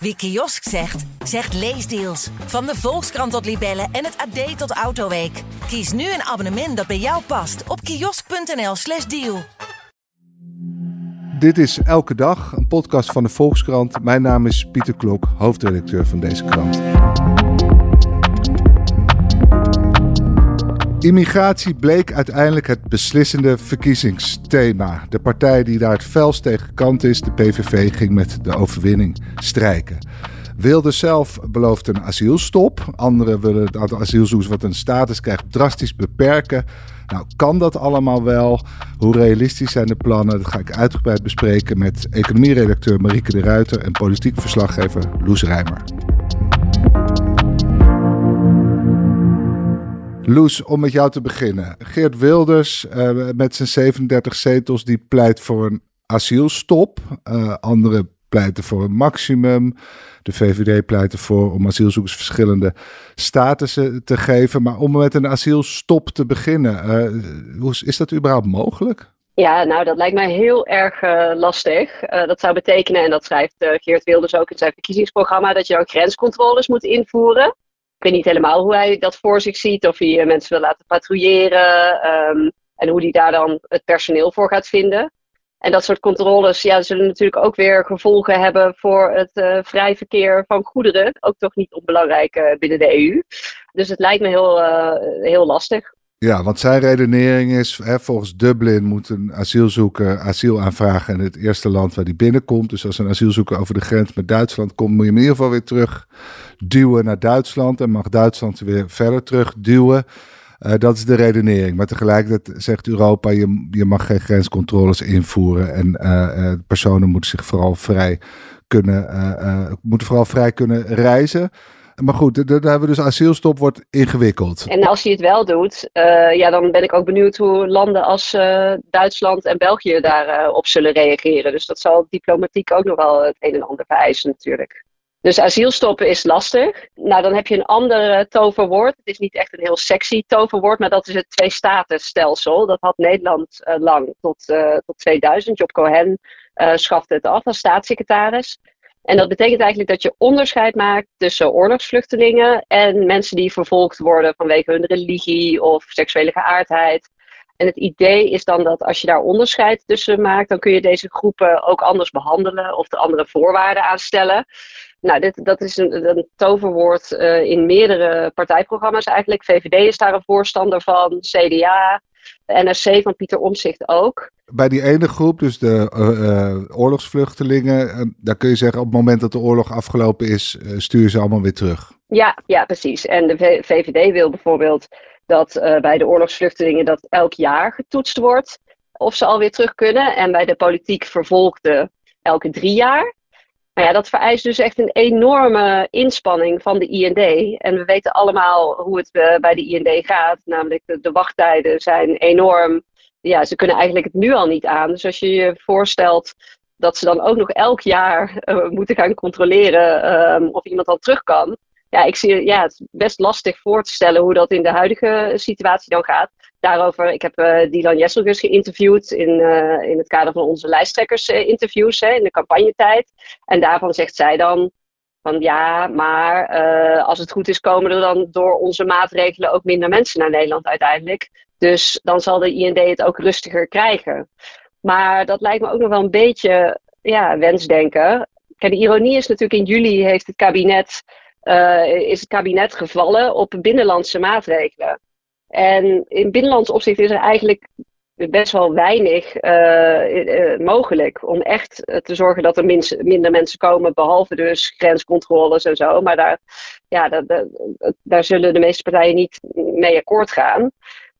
Wie kiosk zegt, zegt leesdeals. Van de Volkskrant tot Libellen en het AD tot Autoweek. Kies nu een abonnement dat bij jou past op kiosk.nl/slash deal. Dit is Elke Dag, een podcast van de Volkskrant. Mijn naam is Pieter Klok, hoofdredacteur van deze krant. Immigratie bleek uiteindelijk het beslissende verkiezingsthema. De partij die daar het felst tegen kant is, de PVV, ging met de overwinning strijken. Wilde zelf belooft een asielstop. Anderen willen het aantal asielzoekers wat een status krijgt drastisch beperken. Nou, kan dat allemaal wel? Hoe realistisch zijn de plannen? Dat ga ik uitgebreid bespreken met economieredacteur Marieke de Ruiter en politiek verslaggever Loes Rijmer. Loes, om met jou te beginnen. Geert Wilders uh, met zijn 37 zetels die pleit voor een asielstop. Uh, anderen pleiten voor een maximum. De VVD pleit ervoor om asielzoekers verschillende statussen te geven. Maar om met een asielstop te beginnen, uh, is dat überhaupt mogelijk? Ja, nou dat lijkt mij heel erg lastig. Dat zou betekenen, en dat schrijft Geert Wilders ook in zijn verkiezingsprogramma, dat je dan grenscontroles moet invoeren. Ik weet niet helemaal hoe hij dat voor zich ziet, of hij mensen wil laten patrouilleren um, en hoe hij daar dan het personeel voor gaat vinden. En dat soort controles ja, zullen natuurlijk ook weer gevolgen hebben voor het uh, vrij verkeer van goederen. Ook toch niet onbelangrijk uh, binnen de EU. Dus het lijkt me heel, heel lastig. Ja, want zijn redenering is, hè, volgens Dublin moet een asielzoeker asiel aanvragen in het eerste land waar die binnenkomt. Dus als een asielzoeker over de grens met Duitsland komt, moet je hem in ieder geval weer terug duwen naar Duitsland. En mag Duitsland weer verder terug duwen. Uh, dat is de redenering. Maar tegelijkertijd zegt Europa, je, je mag geen grenscontroles invoeren. En uh, personen moeten zich vooral vrij kunnen, moeten vooral vrij kunnen reizen. Maar goed, daar hebben we dus asielstop wordt ingewikkeld. En als hij het wel doet, uh, ja, dan ben ik ook benieuwd hoe landen als uh, Duitsland en België daarop uh, op zullen reageren. Dus dat zal diplomatiek ook nog wel het een en ander vereisen natuurlijk. Dus asielstoppen is lastig. Nou, dan heb je een ander toverwoord. Het is niet echt een heel sexy toverwoord, maar dat is het twee-statenstelsel. Dat had Nederland lang, tot, tot 2000. Job Cohen schafte het af als staatssecretaris. En dat betekent eigenlijk dat je onderscheid maakt tussen oorlogsvluchtelingen en mensen die vervolgd worden vanwege hun religie of seksuele geaardheid. En het idee is dan dat als je daar onderscheid tussen maakt, dan kun je deze groepen ook anders behandelen of er andere voorwaarden aan stellen. Nou, dit, dat is een, een toverwoord uh, in meerdere partijprogramma's eigenlijk. VVD is daar een voorstander van, CDA, NRC van Pieter Omzicht ook. Bij die ene groep, dus de uh, uh, oorlogsvluchtelingen, uh, daar kun je zeggen op het moment dat de oorlog afgelopen is, stuur je ze allemaal weer terug. Ja, ja, precies. En de VVD wil bijvoorbeeld dat bij de oorlogsvluchtelingen dat elk jaar getoetst wordt of ze alweer terug kunnen. En bij de politiek vervolgden elke drie jaar. Maar ja, dat vereist dus echt een enorme inspanning van de IND. En we weten allemaal hoe het bij de IND gaat. Namelijk, de, de wachttijden zijn enorm ja, ze kunnen eigenlijk het nu al niet aan. Dus als je je voorstelt dat ze dan ook nog elk jaar uh, moeten gaan controleren uh, of iemand al terug kan. Ja, ik zie, ja, het is best lastig voor te stellen hoe dat in de huidige situatie dan gaat. Daarover, ik heb uh, Dylan Jesselgus geïnterviewd in, uh, in het kader van onze lijsttrekkersinterviews in de campagnetijd. En daarvan zegt zij dan van ja, maar als het goed is komen er dan door onze maatregelen ook minder mensen naar Nederland uiteindelijk. Dus dan zal de IND het ook rustiger krijgen. Maar dat lijkt me ook nog wel een beetje ja, wensdenken. Kijk, de ironie is natuurlijk in juli heeft het kabinet, is het kabinet gevallen op binnenlandse maatregelen. En in binnenlands opzicht is er eigenlijk best wel weinig uh, uh, mogelijk om echt te zorgen dat er minder mensen komen, behalve dus grenscontroles en zo. Maar daar, ja, daar, zullen de meeste partijen niet mee akkoord gaan.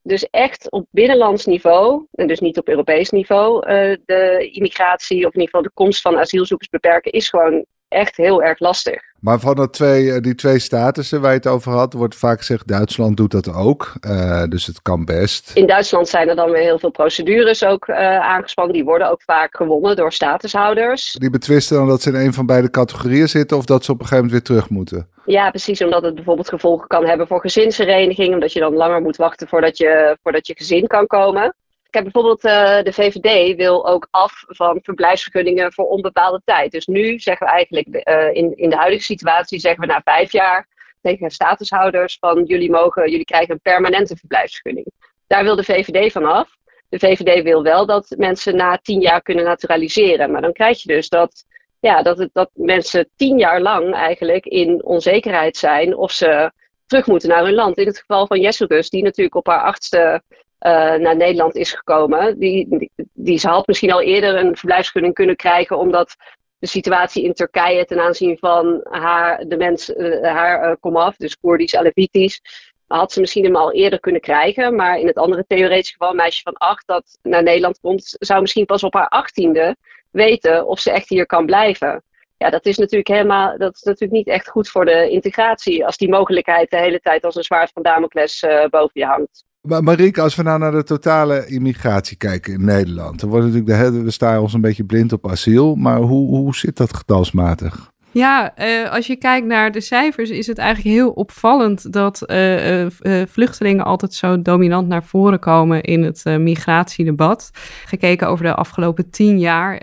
Dus echt op binnenlands niveau, en dus niet op Europees niveau, de immigratie of in ieder geval de komst van asielzoekers beperken, is gewoon echt heel erg lastig. Maar van dat twee, die twee statussen waar je het over had, wordt vaak gezegd Duitsland doet dat ook. Uh, dus het kan best. In Duitsland zijn er dan weer heel veel procedures ook uh, aangespannen. Die worden ook vaak gewonnen door statushouders. Die betwisten dan dat ze in een van beide categorieën zitten of dat ze op een gegeven moment weer terug moeten? Ja, precies. Omdat het bijvoorbeeld gevolgen kan hebben voor gezinshereniging. Omdat je dan langer moet wachten voordat je, voordat je gezin kan komen. Kijk, bijvoorbeeld uh, de VVD wil ook af van verblijfsvergunningen voor onbepaalde tijd. Dus nu zeggen we eigenlijk uh, in, in de huidige situatie, zeggen we na vijf jaar tegen statushouders van jullie mogen, jullie krijgen een permanente verblijfsvergunning. Daar wil de VVD van af. De VVD wil wel dat mensen na tien jaar kunnen naturaliseren. Maar dan krijg je dus dat, ja, dat, het, dat mensen tien jaar lang eigenlijk in onzekerheid zijn of ze terug moeten naar hun land. In het geval van Jesselgus, die natuurlijk op haar achtste naar Nederland is gekomen. Die, die, die, ze had misschien al eerder een verblijfsvergunning kunnen krijgen, omdat de situatie in Turkije ten aanzien van haar, de mens, uh, haar uh, komaf, dus Koerdisch, Alevitisch, had ze misschien hem al eerder kunnen krijgen. Maar in het andere theoretische geval, een meisje van acht dat naar Nederland komt, zou misschien pas op haar achttiende weten of ze echt hier kan blijven. Ja, dat is natuurlijk helemaal, dat is natuurlijk niet echt goed voor de integratie als die mogelijkheid de hele tijd als een zwaard van Damocles boven je hangt. Maar Marieke, als we nou naar de totale immigratie kijken in Nederland, dan wordt natuurlijk de we staan ons een beetje blind op asiel. Maar hoe, hoe zit dat getalsmatig? Ja, uh, als je kijkt naar de cijfers, is het eigenlijk heel opvallend dat uh, uh, vluchtelingen altijd zo dominant naar voren komen in het migratiedebat. Gekeken over de afgelopen tien jaar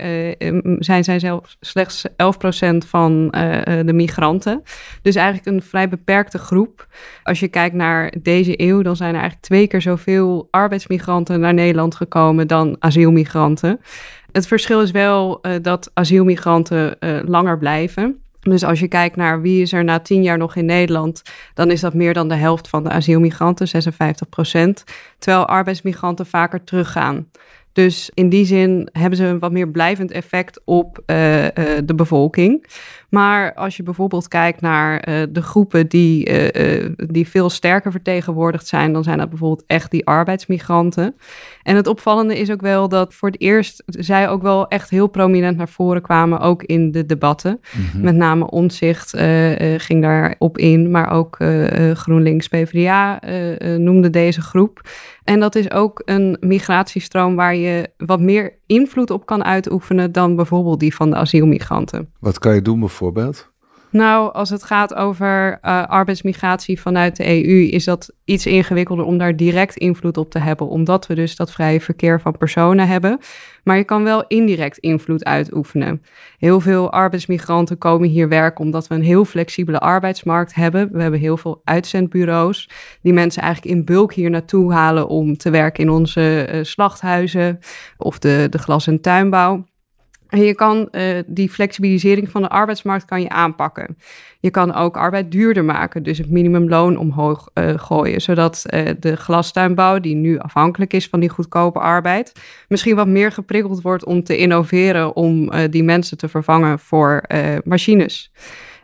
zijn zij zelfs slechts 11% van de migranten. Dus eigenlijk een vrij beperkte groep. Als je kijkt naar deze eeuw, dan zijn er eigenlijk twee keer zoveel arbeidsmigranten naar Nederland gekomen dan asielmigranten. Het verschil is wel dat asielmigranten langer blijven. Dus als je kijkt naar wie is er na tien jaar nog in Nederland, dan is dat meer dan de helft van de asielmigranten, 56 procent. Terwijl arbeidsmigranten vaker teruggaan. Dus in die zin hebben ze een wat meer blijvend effect op uh, uh, de bevolking. Maar als je bijvoorbeeld kijkt naar uh, de groepen die, die veel sterker vertegenwoordigd zijn, dan zijn dat bijvoorbeeld echt die arbeidsmigranten. En het opvallende is ook wel dat voor het eerst zij ook wel echt heel prominent naar voren kwamen, ook in de debatten. Mm-hmm. Met name Omzicht ging daarop in, maar ook GroenLinks PvdA noemde deze groep. En dat is ook een migratiestroom waar je wat meer invloed op kan uitoefenen dan bijvoorbeeld die van de asielmigranten. Wat kan je doen bijvoorbeeld? Nou, als het gaat over uh, arbeidsmigratie vanuit de EU, is dat iets ingewikkelder om daar direct invloed op te hebben, omdat we dus dat vrije verkeer van personen hebben. Maar je kan wel indirect invloed uitoefenen. Heel veel arbeidsmigranten komen hier werken omdat we een heel flexibele arbeidsmarkt hebben. We hebben heel veel uitzendbureaus die mensen eigenlijk in bulk hier naartoe halen om te werken in onze uh, slachthuizen of de, de glas- en tuinbouw. En je kan uh, die flexibilisering van de arbeidsmarkt kan je aanpakken. Je kan ook arbeid duurder maken, dus het minimumloon omhoog uh, gooien, zodat uh, de glastuinbouw, die nu afhankelijk is van die goedkope arbeid, misschien wat meer geprikkeld wordt om te innoveren, om die mensen te vervangen voor machines.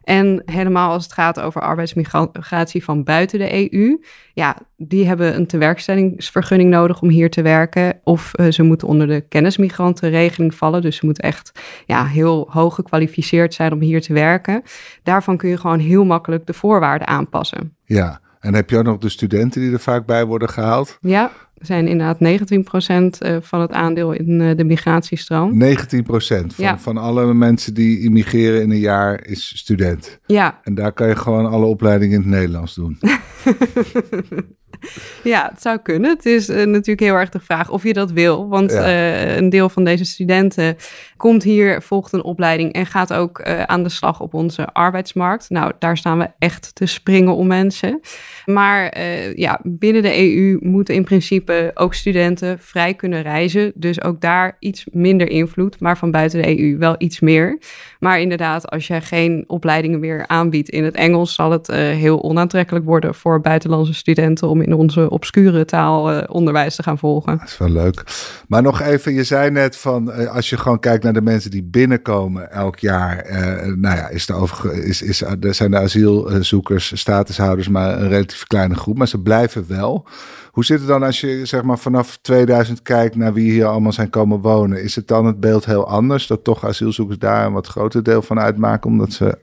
En helemaal als het gaat over arbeidsmigratie van buiten de EU. Ja, die hebben een tewerkstellingsvergunning nodig om hier te werken. Of uh, ze moeten onder de kennismigrantenregeling vallen. Dus ze moeten echt ja, heel hoog gekwalificeerd zijn om hier te werken. Daarvan kun je gewoon heel makkelijk de voorwaarden aanpassen. Ja, en heb je ook nog de studenten die er vaak bij worden gehaald? Ja, zijn inderdaad 19% eh, van het aandeel in eh, de migratiestroom. 19% van, ja. van alle mensen die immigreren in een jaar is student. Ja. En daar kan je gewoon alle opleidingen in het Nederlands doen. ja, het zou kunnen. Het is uh, natuurlijk heel erg de vraag of je dat wil. Want ja. uh, een deel van deze studenten komt hier, volgt een opleiding en gaat ook uh, aan de slag op onze arbeidsmarkt. Nou, daar staan we echt te springen om mensen. Maar ja, binnen de EU moeten in principe ook studenten vrij kunnen reizen. Dus ook daar iets minder invloed, maar van buiten de EU wel iets meer. Maar inderdaad, als jij geen opleidingen meer aanbiedt in het Engels, zal het heel onaantrekkelijk worden voor buitenlandse studenten om in onze obscure taal uh, onderwijs te gaan volgen. Dat is wel leuk. Maar nog even, je zei net van uh, als je gewoon kijkt naar de mensen die binnenkomen elk jaar. Uh, nou ja, is de over, is, is, er zijn de asielzoekers, statushouders maar een relatief kleine groep, maar ze blijven wel. Hoe zit het dan als je zeg maar vanaf 2000 kijkt naar wie hier allemaal zijn komen wonen? Is het dan het beeld heel anders dat toch asielzoekers daar een wat groter deel van uitmaken omdat ze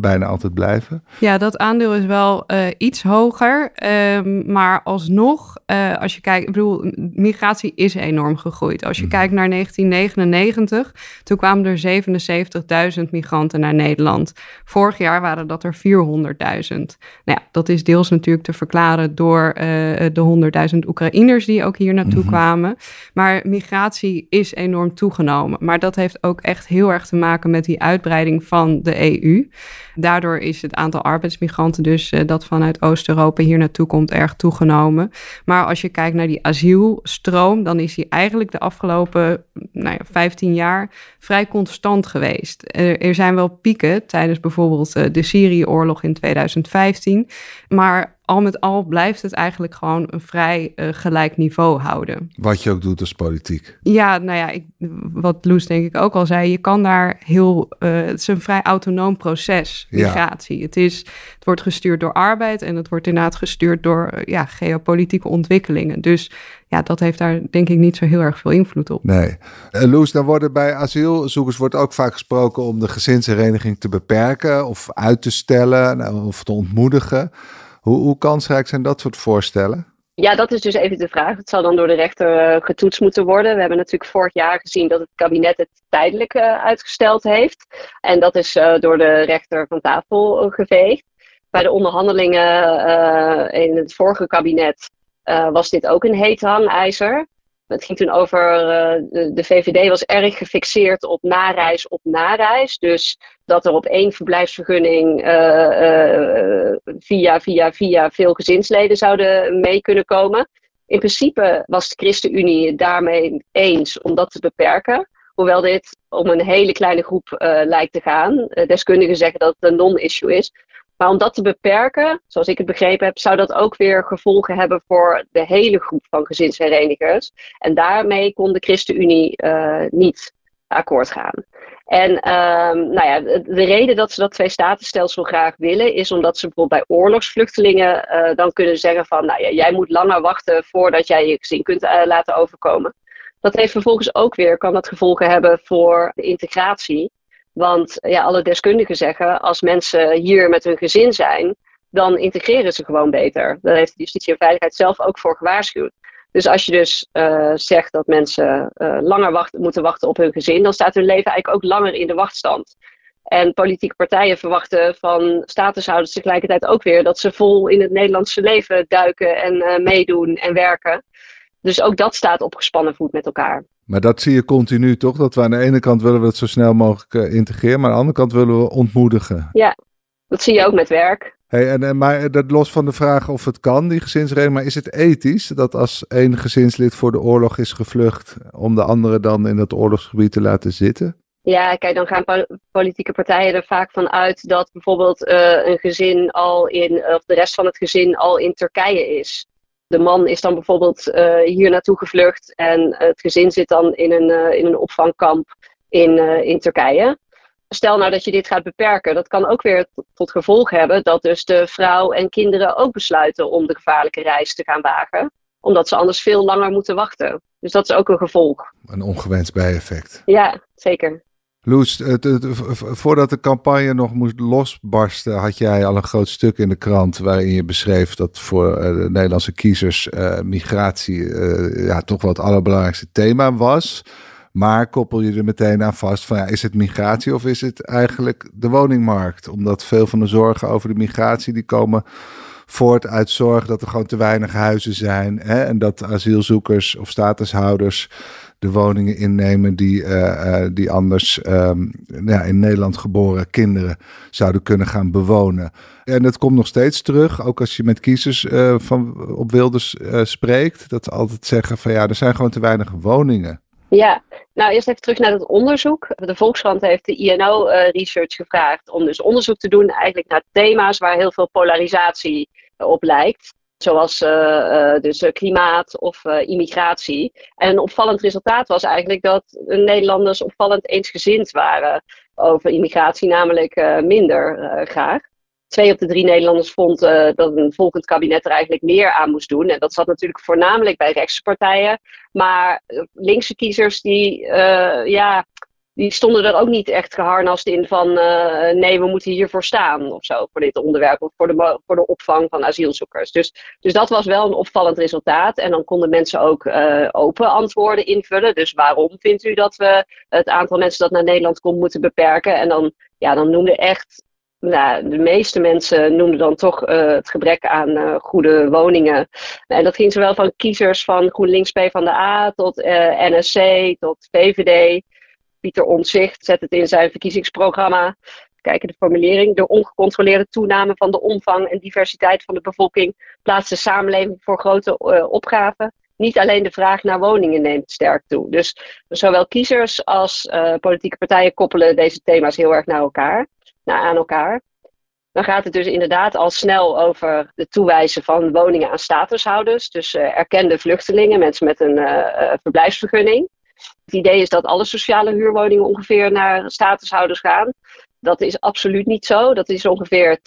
bijna altijd blijven. Ja, dat aandeel is wel uh, iets hoger. Um, maar alsnog, uh, als je kijkt, ik bedoel, migratie is enorm gegroeid. Als je mm. kijkt naar 1999, toen kwamen er 77.000 migranten naar Nederland. Vorig jaar waren dat er 400.000. Nou ja, dat is deels natuurlijk te verklaren door uh, de 100.000 Oekraïners die ook hier naartoe mm -hmm. kwamen. Maar migratie is enorm toegenomen. Maar dat heeft ook echt heel erg te maken met die uitbreiding van de EU. Daardoor is het aantal arbeidsmigranten dus uh, dat vanuit Oost-Europa hier naartoe komt erg toegenomen. Maar als je kijkt naar die asielstroom, dan is die eigenlijk de afgelopen nou ja, 15 jaar vrij constant geweest. Er, er zijn wel pieken tijdens bijvoorbeeld uh, de Syrië-oorlog in 2015, maar al met al blijft het eigenlijk gewoon een vrij uh, gelijk niveau houden. Wat je ook doet als politiek. Ja, nou ja, ik, wat Loes denk ik ook al zei, je kan daar heel, uh, het is een vrij autonoom proces, migratie. Ja. Het, is, het wordt gestuurd door arbeid en het wordt inderdaad gestuurd door uh, ja, geopolitieke ontwikkelingen. Dus ja, dat heeft daar denk ik niet zo heel erg veel invloed op. Nee. Loes, dan worden bij asielzoekers wordt ook vaak gesproken om de gezinshereniging te beperken of uit te stellen of te ontmoedigen. Hoe, hoe kansrijk zijn dat soort voorstellen? Ja, dat is dus even de vraag. Het zal dan door de rechter uh, getoetst moeten worden. We hebben natuurlijk vorig jaar gezien dat het kabinet het tijdelijk uh, uitgesteld heeft. En dat is uh, door de rechter van tafel geveegd. Bij de onderhandelingen in het vorige kabinet was dit ook een heet hangijzer. Het ging toen over, uh, de, VVD was erg gefixeerd op nareis op nareis. Dus dat er op één verblijfsvergunning uh, uh, via, via, via veel gezinsleden zouden mee kunnen komen. In principe was de ChristenUnie daarmee eens om dat te beperken. Hoewel dit om een hele kleine groep lijkt te gaan. deskundigen zeggen dat het een non-issue is. Maar om dat te beperken, zoals ik het begrepen heb, zou dat ook weer gevolgen hebben voor de hele groep van gezinsherenigers. En daarmee kon de ChristenUnie uh, niet akkoord gaan. En um, nou ja, de reden dat ze dat twee-statenstelsel graag willen, is omdat ze bijvoorbeeld bij oorlogsvluchtelingen uh, dan kunnen zeggen van, nou ja, jij moet langer wachten voordat jij je gezin kunt uh, laten overkomen. Dat heeft vervolgens ook weer, kan dat gevolgen hebben voor de integratie. Want ja, alle deskundigen zeggen, als mensen hier met hun gezin zijn, dan integreren ze gewoon beter. Daar heeft de justitie en veiligheid zelf ook voor gewaarschuwd. Dus als je dus uh, zegt dat mensen uh, langer moeten wachten op hun gezin, dan staat hun leven eigenlijk ook langer in de wachtstand. En politieke partijen verwachten van statushouders tegelijkertijd ook weer dat ze vol in het Nederlandse leven duiken en uh, meedoen en werken. Dus ook dat staat op gespannen voet met elkaar. Maar dat zie je continu toch? Dat we aan de ene kant willen we het zo snel mogelijk uh, integreren, maar aan de andere kant willen we ontmoedigen. Ja, dat zie je ook met werk. Hey, en, en, maar dat los van de vraag of het kan, die gezinsregeling, maar is het ethisch dat als één gezinslid voor de oorlog is gevlucht, om de andere dan in dat oorlogsgebied te laten zitten? Ja, kijk, dan gaan politieke partijen er vaak van uit dat bijvoorbeeld uh, een gezin al in, of de rest van het gezin al in Turkije is de man is dan bijvoorbeeld uh, hier naartoe gevlucht en het gezin zit dan in een, uh, in een opvangkamp in, uh, in Turkije. Stel nou dat je dit gaat beperken, dat kan ook weer tot gevolg hebben dat dus de vrouw en kinderen ook besluiten om de gevaarlijke reis te gaan wagen, omdat ze anders veel langer moeten wachten. Dus dat is ook een gevolg. Een ongewenst bijeffect. Ja, zeker. Loes, het, voordat de campagne nog moest losbarsten, had jij al een groot stuk in de krant waarin je beschreef dat voor de Nederlandse kiezers uh, migratie uh, ja, toch wel het allerbelangrijkste thema was. Maar koppel je er meteen aan vast van ja, is het migratie of is het eigenlijk de woningmarkt? Omdat veel van de zorgen over de migratie die komen voort uit zorg dat er gewoon te weinig huizen zijn hè, en dat asielzoekers of statushouders de woningen innemen die, uh, uh, die anders ja, in Nederland geboren kinderen zouden kunnen gaan bewonen. En dat komt nog steeds terug, ook als je met kiezers uh, van, op Wilders spreekt, dat ze altijd zeggen van ja, er zijn gewoon te weinig woningen. Ja, nou eerst even terug naar het onderzoek. De Volkskrant heeft de INO Research gevraagd om dus onderzoek te doen eigenlijk naar thema's waar heel veel polarisatie op lijkt. Zoals uh, uh, dus klimaat of immigratie. En een opvallend resultaat was eigenlijk dat Nederlanders opvallend eensgezind waren over immigratie, namelijk minder graag. Twee op de drie Nederlanders vond dat een volgend kabinet er eigenlijk meer aan moest doen. En dat zat natuurlijk voornamelijk bij rechtse partijen. Maar linkse kiezers die, ja, die stonden er ook niet echt geharnast in van nee, we moeten hiervoor staan of zo, voor dit onderwerp of voor de, voor de opvang van asielzoekers. Dus, dus dat was wel een opvallend resultaat. En dan konden mensen ook open antwoorden invullen. Dus waarom vindt u dat we het aantal mensen dat naar Nederland komt moeten beperken? En dan, ja, dan noemde echt nou, de meeste mensen noemden dan toch uh, het gebrek aan goede woningen. En dat ging zowel van kiezers van GroenLinks P van de A tot eh, NSC tot VVD. Pieter Omtzigt zet het in zijn verkiezingsprogramma. Kijken de formulering. De ongecontroleerde toename van de omvang en diversiteit van de bevolking plaatst de samenleving voor grote opgaven. Niet alleen de vraag naar woningen neemt sterk toe. Dus zowel kiezers als politieke partijen koppelen deze thema's heel erg naar elkaar aan elkaar. Dan gaat het dus inderdaad al snel over het toewijzen van woningen aan statushouders. Dus uh, erkende vluchtelingen, mensen met een verblijfsvergunning. Het idee is dat alle sociale huurwoningen ongeveer naar statushouders gaan. Dat is absoluut niet zo. Dat is ongeveer 10%.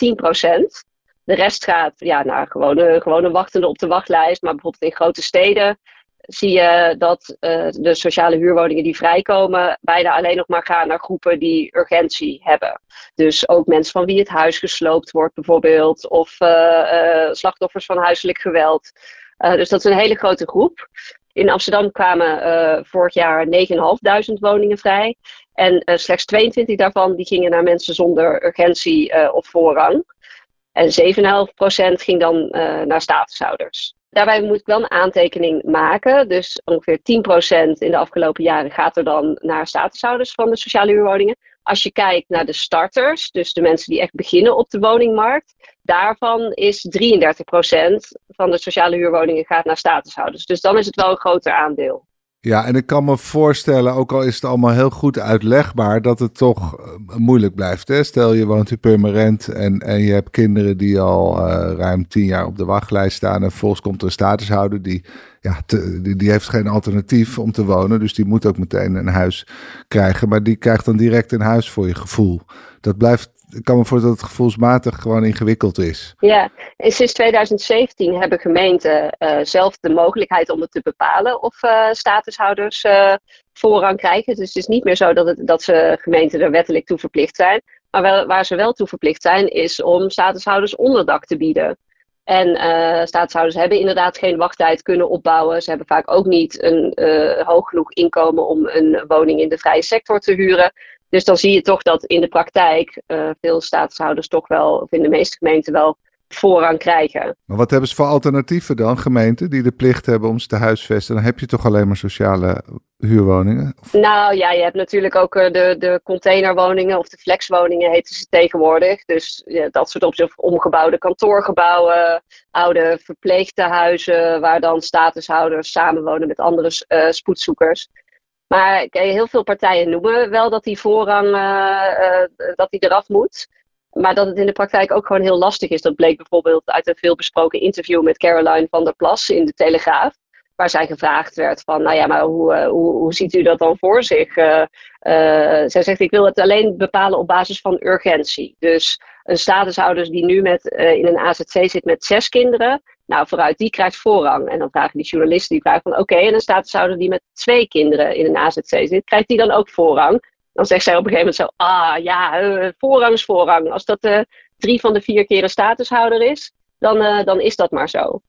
De rest gaat ja, naar gewone, gewone wachtenden op de wachtlijst. Maar bijvoorbeeld in grote steden zie je dat uh, de sociale huurwoningen die vrijkomen bijna alleen nog maar gaan naar groepen die urgentie hebben. Dus ook mensen van wie het huis gesloopt wordt bijvoorbeeld, of uh, uh, slachtoffers van huiselijk geweld. dus dat is een hele grote groep. In Amsterdam kwamen vorig jaar 9.500 woningen vrij. En slechts 22 daarvan die gingen naar mensen zonder urgentie of voorrang. En 7,5% ging dan naar statushouders. Daarbij moet ik wel een aantekening maken. Dus ongeveer 10% in de afgelopen jaren gaat er dan naar statushouders van de sociale huurwoningen. Als je kijkt naar de starters, dus de mensen die echt beginnen op de woningmarkt, daarvan is 33% van de sociale huurwoningen gaat naar statushouders. Dus dan is het wel een groter aandeel. Ja, en ik kan me voorstellen, ook al is het allemaal heel goed uitlegbaar, dat het toch eh, moeilijk blijft. Hè? Stel je woont in permanent en, en je hebt kinderen die al uh, ruim tien jaar op de wachtlijst staan. En volgens komt er een statushouder die, ja, die, die heeft geen alternatief om te wonen. Dus die moet ook meteen een huis krijgen. Maar die krijgt dan direct een huis voor je gevoel. Dat blijft ik kan me voorstellen dat het gevoelsmatig gewoon ingewikkeld is. Ja, en sinds 2017 hebben gemeenten uh, zelf de mogelijkheid om het te bepalen of uh, statushouders uh, voorrang krijgen. Dus het is niet meer zo dat, het, dat ze gemeenten er wettelijk toe verplicht zijn. Maar wel, waar ze wel toe verplicht zijn, is om statushouders onderdak te bieden. En statushouders hebben inderdaad geen wachttijd kunnen opbouwen. Ze hebben vaak ook niet een hoog genoeg inkomen om een woning in de vrije sector te huren. Dus dan zie je toch dat in de praktijk uh, veel statushouders toch wel, of in de meeste gemeenten wel, voorrang krijgen. Maar wat hebben ze voor alternatieven dan, gemeenten die de plicht hebben om ze te huisvesten? Dan heb je toch alleen maar sociale huurwoningen? Of? Nou ja, je hebt natuurlijk ook eh, de, de containerwoningen of de flexwoningen heten ze tegenwoordig. Dus ja, dat soort op omgebouwde kantoorgebouwen, oude verpleegtehuizen waar dan statushouders samenwonen met andere uh, spoedzoekers. Maar heel veel partijen noemen wel dat die voorrang uh, dat die eraf moet. Maar dat het in de praktijk ook gewoon heel lastig is. Dat bleek bijvoorbeeld uit een veelbesproken interview met Caroline van der Plas in de Telegraaf. Waar zij gevraagd werd van, nou ja, maar hoe, hoe, hoe ziet u dat dan voor zich? Zij zegt, ik wil het alleen bepalen op basis van urgentie. Dus een statushouder die nu met, in een AZC zit met zes kinderen, nou, vooruit, die krijgt voorrang. En dan vragen die journalisten, die vragen van, oké, en een statushouder die met twee kinderen in een AZC zit, krijgt die dan ook voorrang? Dan zegt zij op een gegeven moment zo, ah ja, uh, voorrang is voorrang. Als dat uh, drie van de vier keer een statushouder is, dan, uh, dan is dat maar zo.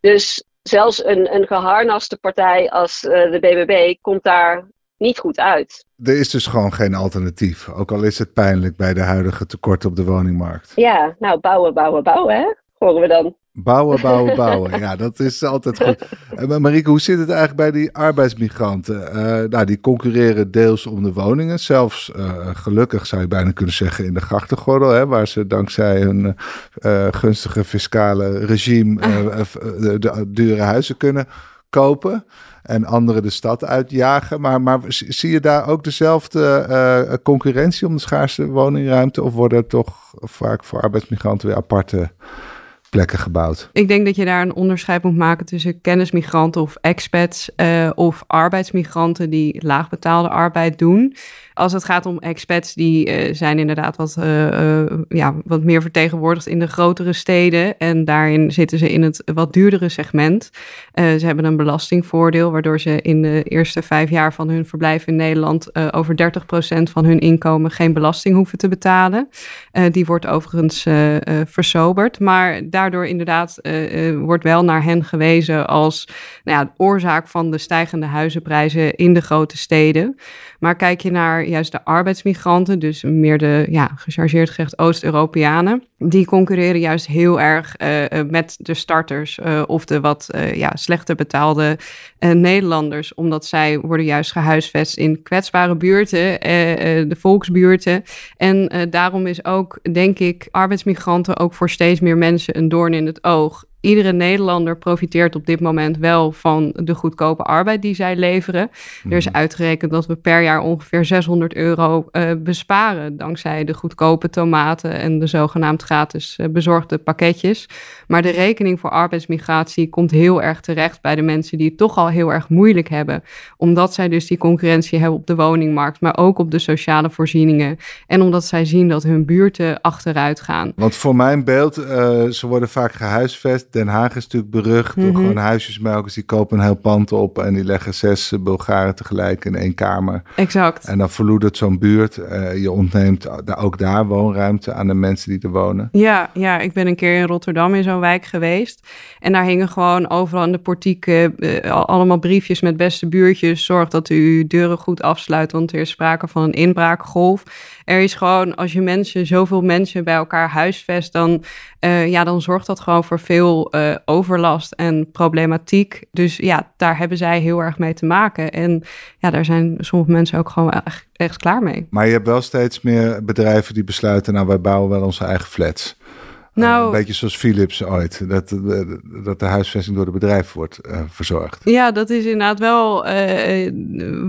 Dus zelfs een, een geharnaste partij als de BBB komt daar niet goed uit. Er is dus gewoon geen alternatief, ook al is het pijnlijk bij de huidige tekort op de woningmarkt. Ja, nou bouwen, bouwen, bouwen, hè? horen we dan. Bouwen, bouwen, bouwen. Ja, dat is altijd goed. Uh, Marieke, hoe zit het eigenlijk bij die arbeidsmigranten? Uh, nou, die concurreren deels om de woningen. Zelfs uh, gelukkig zou je bijna kunnen zeggen in de grachtengordel. Hè, waar ze dankzij hun gunstige fiscale regime de, de, dure huizen kunnen kopen. En anderen de stad uitjagen. Maar, maar zie je daar ook dezelfde concurrentie om de schaarste woningruimte? Of worden er toch vaak voor arbeidsmigranten weer aparte plekken gebouwd. Ik denk dat je daar een onderscheid moet maken tussen kennismigranten of expats uh, of arbeidsmigranten die laagbetaalde arbeid doen. Als het gaat om expats, die zijn inderdaad wat, ja, wat meer vertegenwoordigd in de grotere steden. En daarin zitten ze in het wat duurdere segment. ze hebben een belastingvoordeel, waardoor ze in de eerste vijf jaar van hun verblijf in Nederland over 30% van hun inkomen geen belasting hoeven te betalen. die wordt overigens versoberd. Maar daardoor inderdaad wordt wel naar hen gewezen als nou ja, oorzaak van de stijgende huizenprijzen in de grote steden. Maar kijk je naar juist de arbeidsmigranten, dus meer de, ja, gechargeerd gezegd Oost-Europeanen, die concurreren juist heel erg uh, met de starters uh, of de wat ja, slechter betaalde Nederlanders, omdat zij worden juist gehuisvest in kwetsbare buurten, de volksbuurten. En daarom is ook, denk ik, arbeidsmigranten ook voor steeds meer mensen een doorn in het oog iedere Nederlander profiteert op dit moment wel van de goedkope arbeid die zij leveren. Er is mhm. uitgerekend dat we per jaar ongeveer 600 euro uh, besparen dankzij de goedkope tomaten en de zogenaamd gratis uh, bezorgde pakketjes. Maar de rekening voor arbeidsmigratie komt heel erg terecht bij de mensen die het toch al heel erg moeilijk hebben, omdat zij dus die concurrentie hebben op de woningmarkt, maar ook op de sociale voorzieningen en omdat zij zien dat hun buurten achteruit gaan. Want voor mijn beeld, uh, ze worden vaak gehuisvest Den Haag is natuurlijk berucht mm door gewoon huisjesmelkers. Die kopen een heel pand op en die leggen zes Bulgaren tegelijk in één kamer. Exact. En dan verloedert zo'n buurt. Uh, je ontneemt ook daar woonruimte aan de mensen die er wonen. Ja, ja, ik ben een keer in Rotterdam in zo'n wijk geweest. En daar hingen gewoon overal in de portieken uh, allemaal briefjes met beste buurtjes. Zorg dat u uw deuren goed afsluit, want er is sprake van een inbraakgolf. Er is gewoon, als je mensen, zoveel mensen bij elkaar huisvest, dan, uh, ja, dan zorgt dat gewoon voor veel uh, overlast en problematiek. Dus ja, daar hebben zij heel erg mee te maken. En ja, daar zijn sommige mensen ook gewoon echt, echt klaar mee. Maar je hebt wel steeds meer bedrijven die besluiten, nou wij bouwen wel onze eigen flats. Nou, een beetje zoals Philips ooit, dat, dat de huisvesting door de bedrijf wordt uh, verzorgd. Ja, dat is inderdaad wel uh,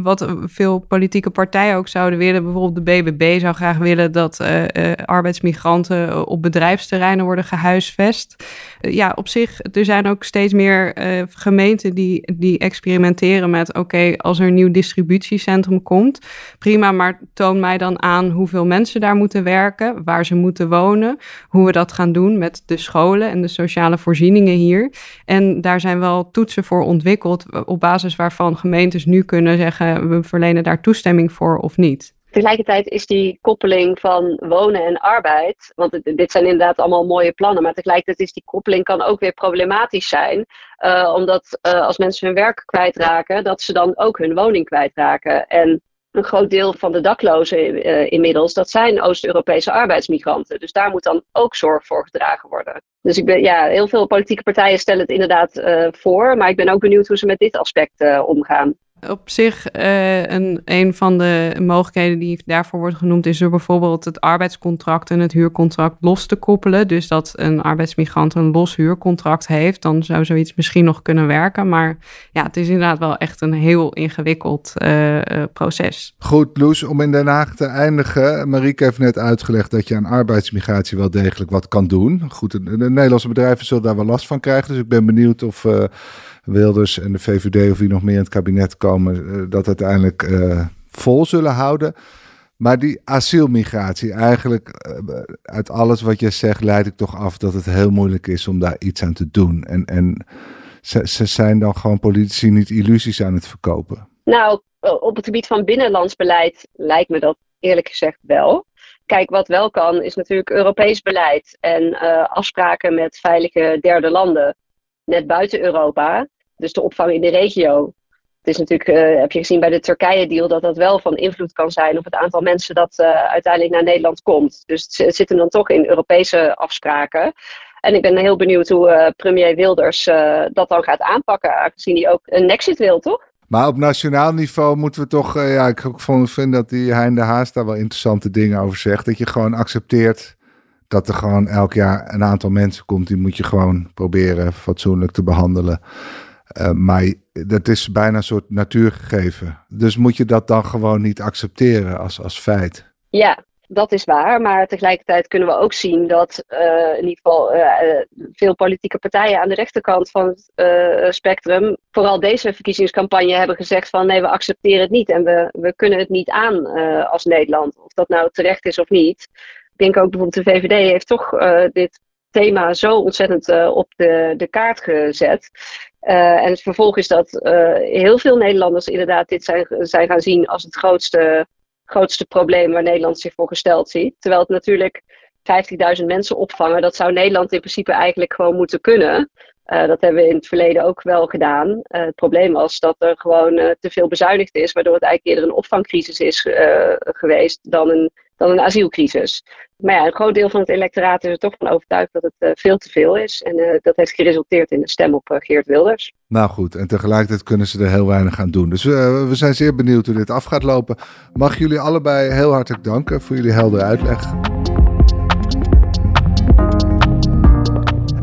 wat veel politieke partijen ook zouden willen. Bijvoorbeeld de BBB zou graag willen dat uh, arbeidsmigranten op bedrijfsterreinen worden gehuisvest. ja, op zich, er zijn ook steeds meer gemeenten die, die experimenteren met... oké, als er een nieuw distributiecentrum komt, prima, maar toon mij dan aan hoeveel mensen daar moeten werken, waar ze moeten wonen, hoe we dat gaan doen doen met de scholen en de sociale voorzieningen hier. En daar zijn wel toetsen voor ontwikkeld, op basis waarvan gemeentes nu kunnen zeggen: we verlenen daar toestemming voor of niet. Tegelijkertijd is die koppeling van wonen en arbeid, want dit zijn inderdaad allemaal mooie plannen, maar tegelijkertijd is die koppeling kan ook weer problematisch zijn, uh, omdat uh, als mensen hun werk kwijtraken, dat ze dan ook hun woning kwijtraken. En een groot deel van de daklozen uh, inmiddels, dat zijn Oost-Europese arbeidsmigranten. Dus daar moet dan ook zorg voor gedragen worden. Dus ik ben, ja, heel veel politieke partijen stellen het inderdaad uh, voor, maar ik ben ook benieuwd hoe ze met dit aspect uh, omgaan. Op zich, uh, een, een van de mogelijkheden die daarvoor wordt genoemd, is er bijvoorbeeld het arbeidscontract en het huurcontract los te koppelen. Dus dat een arbeidsmigrant een los huurcontract heeft, dan zou zoiets misschien nog kunnen werken. Maar ja, het is inderdaad wel echt een heel ingewikkeld uh, proces. Goed, Loes, om in Den Haag te eindigen. Marieke heeft net uitgelegd dat je aan arbeidsmigratie wel degelijk wat kan doen. Goed, de Nederlandse bedrijven zullen daar wel last van krijgen. Dus ik ben benieuwd of. Wilders en de VVD of wie nog meer in het kabinet komen, uh, dat uiteindelijk uh, vol zullen houden. Maar die asielmigratie, eigenlijk uh, uit alles wat je zegt, leid ik toch af dat het heel moeilijk is om daar iets aan te doen. En, en ze, ze zijn dan gewoon politici niet illusies aan het verkopen. Nou, op het gebied van binnenlands beleid lijkt me dat eerlijk gezegd wel. Kijk, wat wel kan, is natuurlijk Europees beleid en afspraken met veilige derde landen, net buiten Europa dus de opvang in de regio. Het is natuurlijk, uh, heb je gezien bij de Turkije-deal, dat dat wel van invloed kan zijn op het aantal mensen dat uh, uiteindelijk naar Nederland komt. Dus het, het zit hem dan toch in Europese afspraken. En ik ben heel benieuwd hoe uh, premier Wilders dat dan gaat aanpakken, aangezien hij ook een exit wil, toch? Maar op nationaal niveau moeten we toch, ja, ik vind dat die Hein de Haas daar wel interessante dingen over zegt. Dat je gewoon accepteert dat er gewoon elk jaar een aantal mensen komt, die moet je gewoon proberen fatsoenlijk te behandelen. Uh, maar dat is bijna een soort natuurgegeven. Dus moet je dat dan gewoon niet accepteren als, als feit? Ja, dat is waar. Maar tegelijkertijd kunnen we ook zien dat in ieder geval veel politieke partijen aan de rechterkant van het spectrum, vooral deze verkiezingscampagne, hebben gezegd van nee, we accepteren het niet en we, we kunnen het niet aan als Nederland. Of dat nou terecht is of niet. Ik denk ook bijvoorbeeld de VVD heeft toch dit thema zo ontzettend uh, op de, de kaart gezet. Uh, en het vervolg is dat heel veel Nederlanders inderdaad dit zijn, zijn gaan zien als het grootste, grootste probleem waar Nederland zich voor gesteld ziet. Terwijl het natuurlijk 50.000 mensen opvangen, dat zou Nederland in principe eigenlijk gewoon moeten kunnen. Uh, dat hebben we in het verleden ook wel gedaan. Uh, het probleem was dat er gewoon uh, te veel bezuinigd is, waardoor het eigenlijk eerder een opvangcrisis is geweest dan een, dan een asielcrisis. Maar ja, een groot deel van het electoraat is er toch van overtuigd dat het veel te veel is. En dat heeft geresulteerd in de stem op Geert Wilders. Nou goed, en tegelijkertijd kunnen ze er heel weinig aan doen. Dus we zijn zeer benieuwd hoe dit af gaat lopen. Mag jullie allebei heel hartelijk danken voor jullie heldere uitleg.